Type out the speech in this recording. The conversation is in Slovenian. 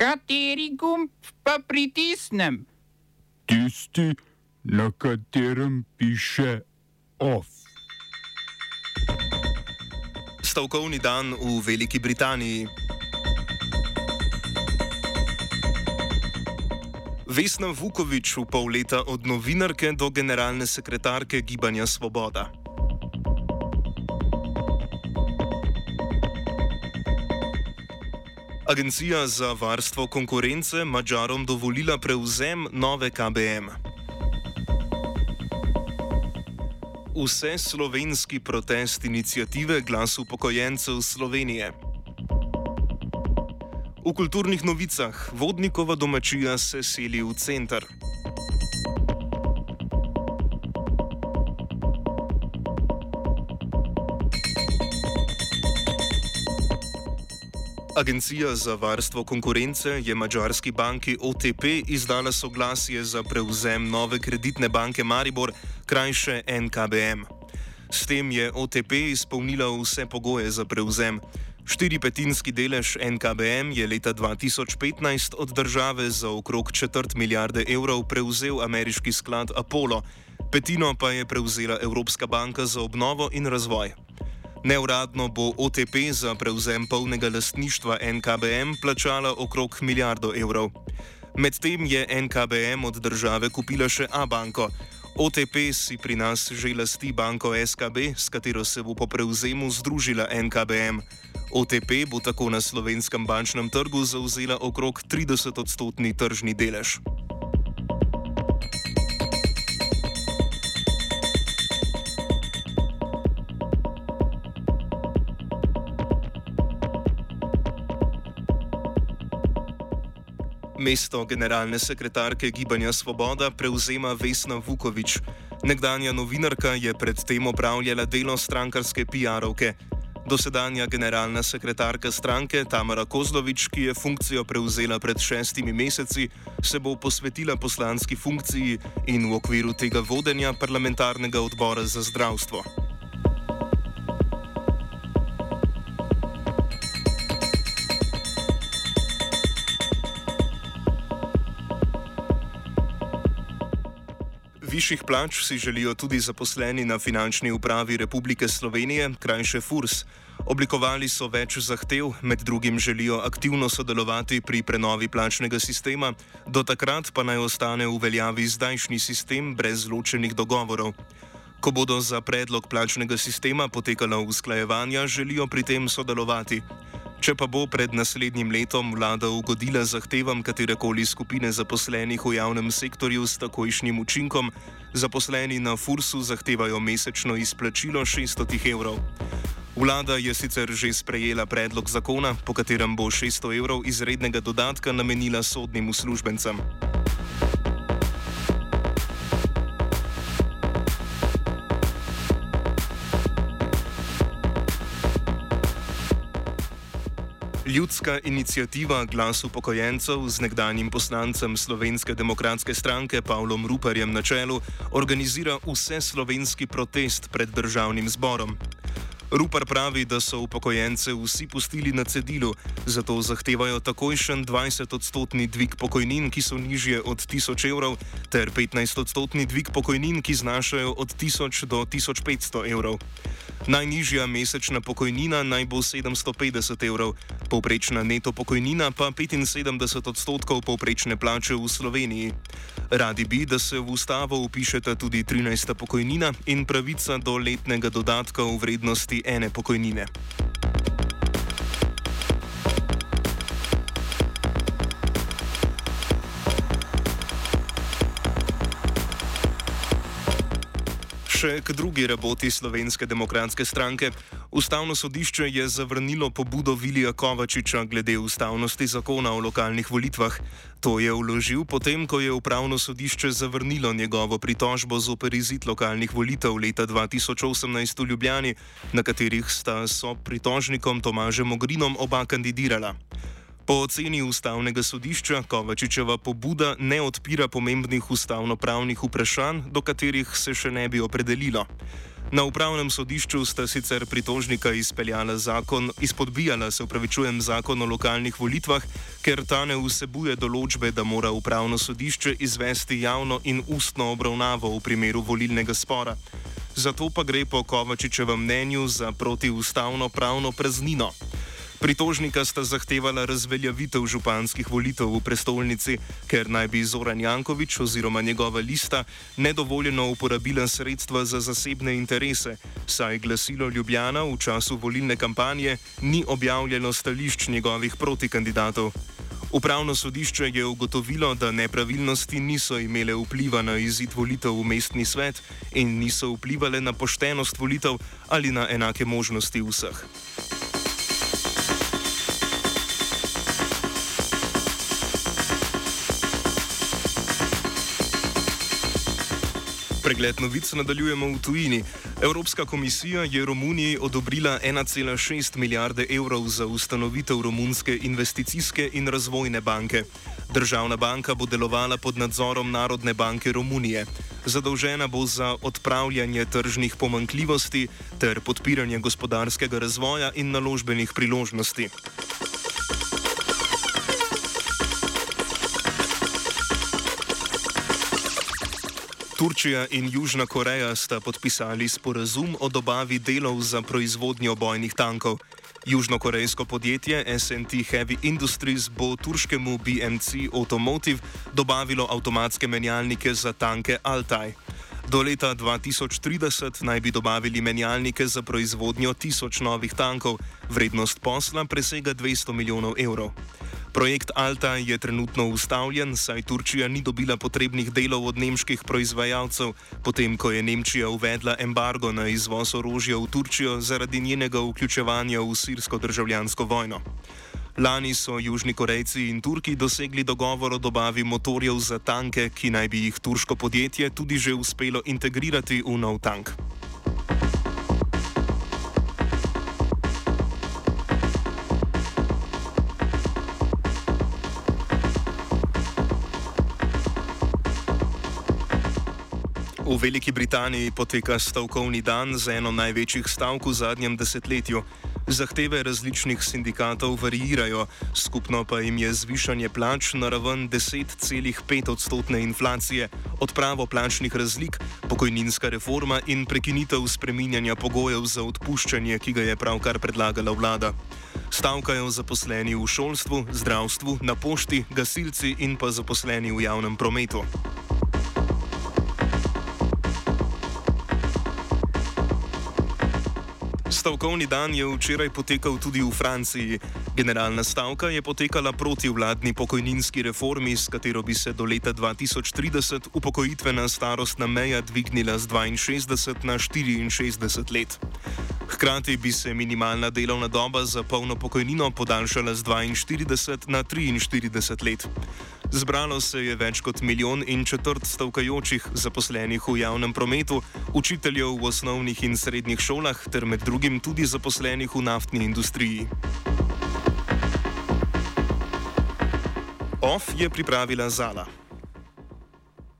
Kateri gumb pa pritisnem? Tisti, na katerem piše OF. Stavkovni dan v Veliki Britaniji. Vesna Vukovič v pol leta od novinarke do generalne sekretarke Gibanja Svoboda. Agencija za varstvo konkurence Mačarom dovolila prevzem nove KBM. Vse slovenski protest inicijative Glas upokojencev Slovenije. V kulturnih novicah vodnikova domačija se seli v center. Agencija za varstvo konkurence je mađarski banki OTP izdala soglasje za prevzem nove kreditne banke Maribor, krajše NKBM. S tem je OTP izpolnila vse pogoje za prevzem. Štiripetinski delež NKBM je leta 2015 od države za okrog četrt milijarde evrov prevzel ameriški sklad Apollo, petino pa je prevzela Evropska banka za obnovo in razvoj. Neuradno bo OTP za prevzem polnega lastništva NKBM plačala okrog milijardo evrov. Medtem je NKBM od države kupila še A-banko. OTP si pri nas že lasti banko SKB, s katero se bo po prevzemu združila NKBM. OTP bo tako na slovenskem bančnem trgu zauzela okrog 30-odstotni tržni delež. Mesto generalne sekretarke Gibanja Svoboda prevzema Vesna Vukovič. Nekdanja novinarka je predtem opravljala delo strankarske PR-ovke. Dosedanja generalna sekretarka stranke Tamara Kozlovič, ki je funkcijo prevzela pred šestimi meseci, se bo posvetila poslanski funkciji in v okviru tega vodenja parlamentarnega odbora za zdravstvo. Višjih plač si želijo tudi zaposleni na finančni upravi Republike Slovenije, krajše FURS. Oblikovali so več zahtev, med drugim želijo aktivno sodelovati pri prenovi plačnega sistema, do takrat pa naj ostane v veljavi zdajšnji sistem brez ločenih dogovorov. Ko bodo za predlog plačnega sistema potekala usklajevanja, želijo pri tem sodelovati. Če pa bo pred naslednjim letom vlada ugodila zahtevam katerekoli skupine zaposlenih v javnem sektorju s takojšnjim učinkom, zaposleni na Fursu zahtevajo mesečno izplačilo 600 evrov. Vlada je sicer že sprejela predlog zakona, po katerem bo 600 evrov izrednega dodatka namenila sodnim uslužbencem. Ljudska inicijativa Glas upokojencev z nekdanjim poslancem Slovenske demokratske stranke Pavlom Ruperjem na čelu organizira vse slovenski protest pred državnim zborom. Rupar pravi, da so upokojence vsi pustili na cedilu, zato zahtevajo takojšen 20-odstotni dvig pokojnin, ki so nižje od 1000 evrov, ter 15-odstotni dvig pokojnin, ki znašajo od 1000 do 1500 evrov. Najnižja mesečna pokojnina naj bo 750 evrov, povprečna neto pokojnina pa 75 odstotkov povprečne plače v Sloveniji. Radi bi, da se v ustavo upišeta tudi 13. pokojnina in pravica do letnega dodatka v vrednosti ene pokojnine. Še k drugi raboti Slovenske demokratske stranke. Ustavno sodišče je zavrnilo pobudo Vilija Kovačiča glede ustavnosti zakona o lokalnih volitvah. To je vložil potem, ko je upravno sodišče zavrnilo njegovo pritožbo z operizit lokalnih volitev leta 2018 v Ljubljani, na katerih sta so pritožnikom Tomažem Ogrinom oba kandidirala. Po oceni ustavnega sodišča Kovačičeva pobuda ne odpira pomembnih ustavno-pravnih vprašanj, do katerih se še ne bi opredelilo. Na upravnem sodišču sta sicer pritožnika izpeljala zakon, izpodbijala se upravičujem zakon o lokalnih volitvah, ker ta ne vsebuje določbe, da mora upravno sodišče izvesti javno in ustno obravnavo v primeru volilnega spora. Zato pa gre po Kovačičevem mnenju za protiustavno pravno praznino. Pritožnika sta zahtevala razveljavitev županskih volitev v prestolnici, ker naj bi Zoran Jankovič oziroma njegova lista nedovoljeno uporabila sredstva za zasebne interese, saj glasilo Ljubljana v času volilne kampanje ni objavljeno stališč njegovih protikandidatov. Upravno sodišče je ugotovilo, da nepravilnosti niso imele vpliva na izid volitev v mestni svet in niso vplivali na poštenost volitev ali na enake možnosti vseh. Pregled novic nadaljujemo v tujini. Evropska komisija je Romuniji odobrila 1,6 milijarde evrov za ustanovitev Romunske investicijske in razvojne banke. Državna banka bo delovala pod nadzorom Narodne banke Romunije. Zadolžena bo za odpravljanje tržnih pomankljivosti ter podpiranje gospodarskega razvoja in naložbenih priložnosti. Turčija in Južna Koreja sta podpisali sporazum o dobavi delov za proizvodnjo bojnih tankov. Južnokorejsko podjetje SNT Heavy Industries bo turškemu BMC Automotive dobavilo avtomatske menjalnike za tanke Altaj. Do leta 2030 naj bi dobavili menjalnike za proizvodnjo tisoč novih tankov, vrednost posla presega 200 milijonov evrov. Projekt Alta je trenutno ustavljen, saj Turčija ni dobila potrebnih delov od nemških proizvajalcev, potem ko je Nemčija uvedla embargo na izvoz orožja v Turčijo zaradi njenega vključevanja v sirsko državljansko vojno. Lani so Južni Korejci in Turki dosegli dogovor o dobavi motorjev za tanke, ki naj bi jih turško podjetje tudi že uspelo integrirati v nov tank. V Veliki Britaniji poteka stavkovni dan z eno največjih stavk v zadnjem desetletju. Zahteve različnih sindikatov variirajo, skupno pa jim je zvišanje plač na raven 10,5 odstotne inflacije, odpravo plačnih razlik, pokojninska reforma in prekinitev spreminjanja pogojev za odpuščanje, ki ga je pravkar predlagala vlada. Stavkajo zaposleni v šolstvu, zdravstvu, na pošti, gasilci in pa zaposleni v javnem prometu. Stavkovni dan je včeraj potekal tudi v Franciji. Generalna stavka je potekala proti vladni pokojninski reformi, s katero bi se do leta 2030 upokojitvena starostna meja dvignila z 62 na 64 let. Hkrati bi se minimalna delovna doba za polno pokojnino podaljšala z 42 na 43 let. Zbralo se je več kot milijon in četrt stavkajočih zaposlenih v javnem prometu, učiteljev v osnovnih in srednjih šolah ter med drugim tudi zaposlenih v naftni industriji. OF je pripravila Zala.